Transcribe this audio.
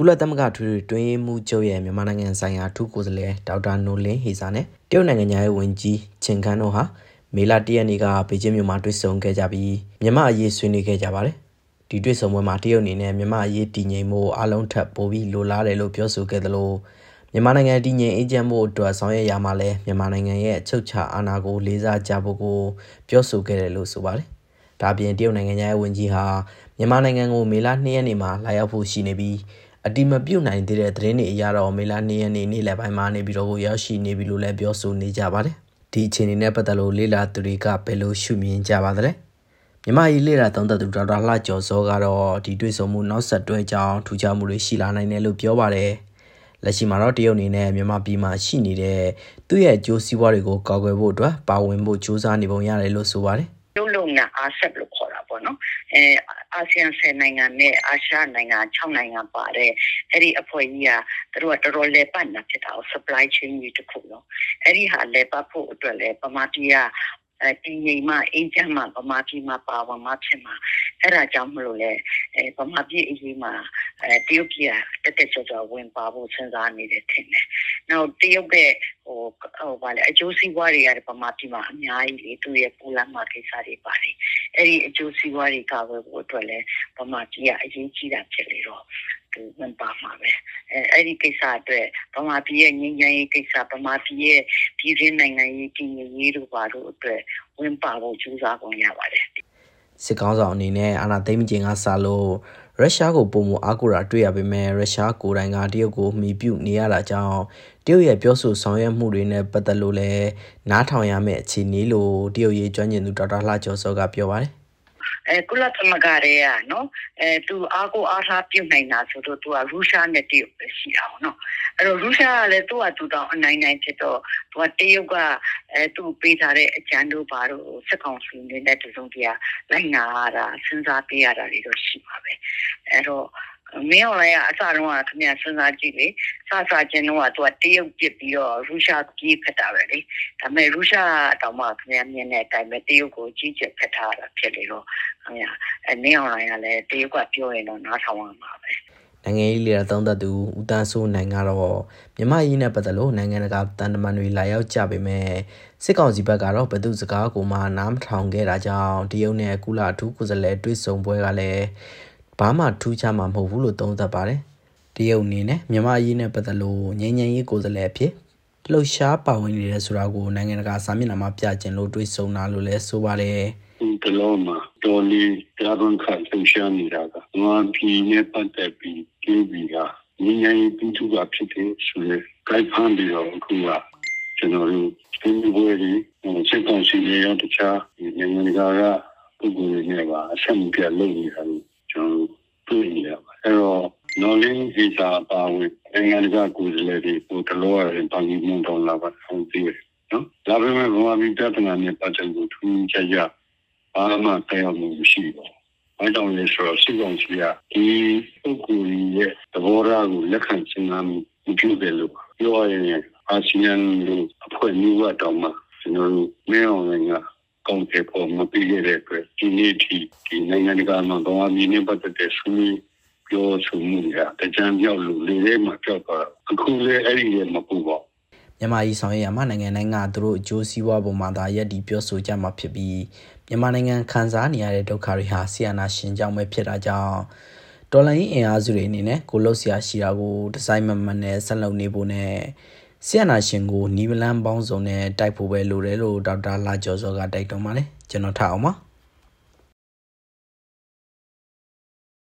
ကုလသမဂ္ဂထွေထွေတွင်းရေးမှူးချုပ်ရဲ့မြန်မာနိုင်ငံဆိုင်ရာထူးကိုယ်စားလှယ်ဒေါက်တာနိုလင်းဟေစာနဲ့တရုတ်နိုင်ငံရဲ့ဝန်ကြီးချင်းခန်းတို့ဟာမေလ၁ရက်နေ့ကဘေကျင်းမြို့မှာတွေ့ဆုံခဲ့ကြပြီးမြန်မာအရေးဆွေးနွေးခဲ့ကြပါတယ်။ဒီတွေ့ဆုံပွဲမှာတရုတ်အနေနဲ့မြန်မာအရေးတည်ငြိမ်မှုအလုံးထပ်ပိုပြီးလိုလားတယ်လို့ပြောဆိုခဲ့သလိုမြန်မာနိုင်ငံတည်ငြိမ်အေးချမ်းမှုအတွက်ဆောင်ရွက်ရမှာလဲမြန်မာနိုင်ငံရဲ့အချုပ်အခြာအာဏာကိုလေးစားကြဖို့ကိုပြောဆိုခဲ့တယ်လို့ဆိုပါတယ်။ဒါပြင်တရုတ်နိုင်ငံရဲ့ဝန်ကြီးဟာမြန်မာနိုင်ငံကိုမေလ2ရက်နေ့မှာလာရောက်ဖို့ရှိနေပြီး အတိမပြုတ်နိုင်သေးတဲ့သတင်းတွေအရတော့မေလ2ရက်နေ့နေ့လယ်ပိုင်းမှာနေပြီးတော့ရောက်ရှိနေပြီလို့လည်းပြောဆိုနေကြပါတယ်။ဒီအခြေအနေနဲ့ပတ်သက်လို့လေလာသူတွေကဘယ်လိုရှုမြင်ကြပါသလဲ။မြမကြီးလေလာသုံးသက်သူဒေါက်တာလှကျော်စောကတော့ဒီတွေ့ဆုံမှုနောက်ဆက်တွဲကြောင်းထူးခြားမှုတွေရှိလာနိုင်တယ်လို့ပြောပါတယ်။လက်ရှိမှာတော့တရုတ်အနေနဲ့မြန်မာပြည်မှာရှိနေတဲ့သူ့ရဲ့အကျိုးစီးပွားတွေကိုကာကွယ်ဖို့အတွက်ပါဝင်ဖို့ကြိုးစားနေပုံရတယ်လို့ဆိုပါတယ်။လုံးလုံး နဲ့အားဆက်လို့ခေါ်တာပေါ့နော်အဲအာဆီယံ10နိုင်ငံနဲ့အာရှနိုင်ငံ6နိုင်ငံပါတယ်အဲ့ဒီအဖွဲ့ကြီးကသူတို့ကတော်တော်လဲပတ်နေတာဖြစ်တာ supply chain ကြီးတစ်ခုလုံးအဲ့ဒီဟာလဲပတ်ဖို့အတွက်လဲပမာတီးကအဲတည်ငြိမ်မှအေးချမ်းမှဗမာပြည်မှာပါဝင်မှဖြစ်မှာအဲ့ဒါကြောင့်မလို့လေအဲဗမာပြည်အရေးမှာအဲတရုတ်ပြည်ကတက်တက်ကြွကြွဝင်ပါဖို့စဉ်းစားနေတယ်ထင်တယ်။နောက်တရုတ်ရဲ့ ဟိုဟိုဗာလေအကျိုးစီးပွားတွေရတယ်ဗမာပြည်မှာအများကြီးလေသူရဲ့ပူလမ်းမှာကိစ္စတွေပါတယ်။အဲ့ဒီအကျိုးစီးပွားတွေကဝယ်ဖို့အတွက်လည်းဗမာပြည်ကအရေးကြီးတာဖြစ်လေတော့သူဝင်ပါမှာပဲအဲအဲ့ဒီကိစ္စအတွက်ဗမာပြည်ရဲ့ငြိမ်းချမ်းရေးကိစ္စဗမာပြည်ရဲ့ပြည်တွင်းနိုင်ငံရေးတည်ငြိမ်ရေးတို့ပါတို့အတွက်ဝင်ပါဖို့ကြိုးစားကုန်ရပါတယ်စစ်ကောင်းဆောင်အနေနဲ့အာဏာသိမ်းခြင်းကစလို့ ရုရှားကိုပုံမအားကိုးတာတွေ့ရပေမဲ့ရုရှားကိုယ်တိုင်ကတရုတ်ကိုမှီပြုနေရတာကြောင့်တရုတ်ရဲ့ပြောဆိုဆောင်ရွက်မှုတွေနဲ့ပတ်သက်လို့လည်းနားထောင်ရမယ့်အခြေအနေလို့တရုတ်ရေးကျွမ်းကျင်သူဒေါက်တာလှကျော်စောကပြောပါတယ် အဲကုလသမဂ္ဂရဲ့ကနော်အဲသူအားကိုအားထားပြုတ်နိုင်တာဆိုတော့သူကရုရှားနဲ့တရုတ်ပဲရှိတာပေါ့နော်အဲ့တော့ရုရှားကလည်းသူ့ဟာသူတောင်အနိုင်နိုင်ဖြစ်တော့သူကတရုတ်ကအဲသူ့ပေးထားတဲ့အကြံတို့ဘာလို့စက်ကောင်စီနေတဲ့တုံးတရားလိုက်နာရတာစဉ်းစားပေးရတာတွေတော့ရှိပါပဲအဲ့တော့ မင်းအောင်လည်းအစတုန်းကခင်ဗျစဉ်းစားကြည့်လေစစချင်းတော့သူကတရုတ်ပြစ်ပြီးတော့ရုရှားပြေးဖက်တာပဲလေဒါပေမဲ့ရုရှားတောင်မှခင်ဗျမြင်တဲ့အတိုင်းပဲတရုတ်ကိုကြီးကျယ်ဖက်ထားတာဖြစ်လေတော့ခင်ဗျအဲမင်းအောင်လည်းလည်းတရုတ်ကပြောရင်တော့နားထောင်ရမှာပဲနိုင်ငံရေးလေသုံးသက်သူဦးတန်းစိုးနိုင်ကတော့မြန်မာရေးနဲ့ပတ်သက်လို့နိုင်ငံတကာတန်တမန်တွေလာရောက်ကြပေမဲ့စစ်ကောင်စီဘက်ကတော့ဘသူစကားကိုမှနားမထောင်ခဲ့တာကြောင့်တရုတ်နဲ့ကုလအထူးကိုယ်စားလှယ်တွေ့ဆုံပွဲကလည်း ဘာမှထူးခြားမှာမဟုတ်ဘူးလို့သုံးသပ်ပါတယ်။တရုတ်အနေနဲ့မြန်မာအရေးနဲ့ပတ်သက်လို့ငြိမ်းချမ်းရေးကိုယ်စားလှယ်အဖြစ်လှုပ်ရှားပါဝင်နေတယ်ဆိုတာကိုနိုင်ငံတကာစာမျက်နှာမှာပြကျင်လို့တွေးဆုံတာလို့လည်းဆိုပါတယ်။ဒီလိုမှတော်လီတရားဝင်ခံလှုပ်ရှားနေတာကငါပြည်နဲ့ပတ်သက်ပြီးကျင်းပြီးကငြိမ်းချမ်းရေးပြုစုတာဖြစ်တဲ့ဆိုရင်ကြိုက်ဖမ်းပြီးတော့အခုကကျွန်တော်တို့ဒီဘဝကြီးစစ်ကောင်စီရဲ့တခြားနိုင်ငံတကာကပုဂ္ဂိုလ်တွေနဲ့ပါအဆက်မပြတ်လုပ်နေတာလို့ ကျွန်တော်တွေ့နေရပါအဲ့တော့နော်လင်းဟိစာပါဝင်နိုင်ငံတကာကိုယ်စားလှယ်တွေဟိုတလောရရင်ပါလီမန်တော်လာပါအောင်သိရနော်ဒါပေမဲ့ဘာမှပြဿနာနဲ့ပတ်သက်လို့ထူးခြားကြဘာမှတရားမှုမရှိပါဘူး။အဲကြောင့်လေဆိုတော့စီကောင်စီကဒီပုဂ္ဂိုလ်ရဲ့သဘောထားကိုလက်ခံစဉ်းစားမှုမပြုတယ်လို့ပြောရရင်အာဆီယံလိုအဖွဲ့မျိုးကတော့မှကျွန်တော်တို့မင်းအောင်လည်း ကောင်းတဲ့ပေါ်မပြီးရတဲ့အတွက်ဒီနေ့ထိဒီနိုင်ငံတကာမှာဘာမှမြင်နေပတ်တဲ့ဆွေးပြောဆိုမှုကတကြံပြောက်လို့လေထဲမှာပြောက်သွားအခုလေအဲ့ဒီလေမပူပါမြန်မာပြည်ဆောင်ရွက်ရမှာနိုင်ငံတိုင်းကသူတို့အကျိုးစီးပွားပုံမှာသာရက်ဒီပြောဆိုကြမှာဖြစ်ပြီးမြန်မာနိုင်ငံခံစားနေရတဲ့ဒုက္ခတွေဟာဆီယနာရှင်ကြောင့်ပဲဖြစ်တာကြောင့်တော်လိုင်းအင်အားစုတွေအနေနဲ့ကိုလှုပ်ရှားရှိတာကိုဒီဇိုင်းမမှန်နဲ့ဆက်လုပ်နေဖို့နဲ့ ဆီယနာရှင်ကိုနီးမလန်းပေါင်းစုံနဲ့တိုက်ဖို့ပဲလိုတယ်လို့ဒေါက်တာလာကျော်စောကတိုက်တွန်းပါတယ်ကျွန်တော်ထားအောင်ပါ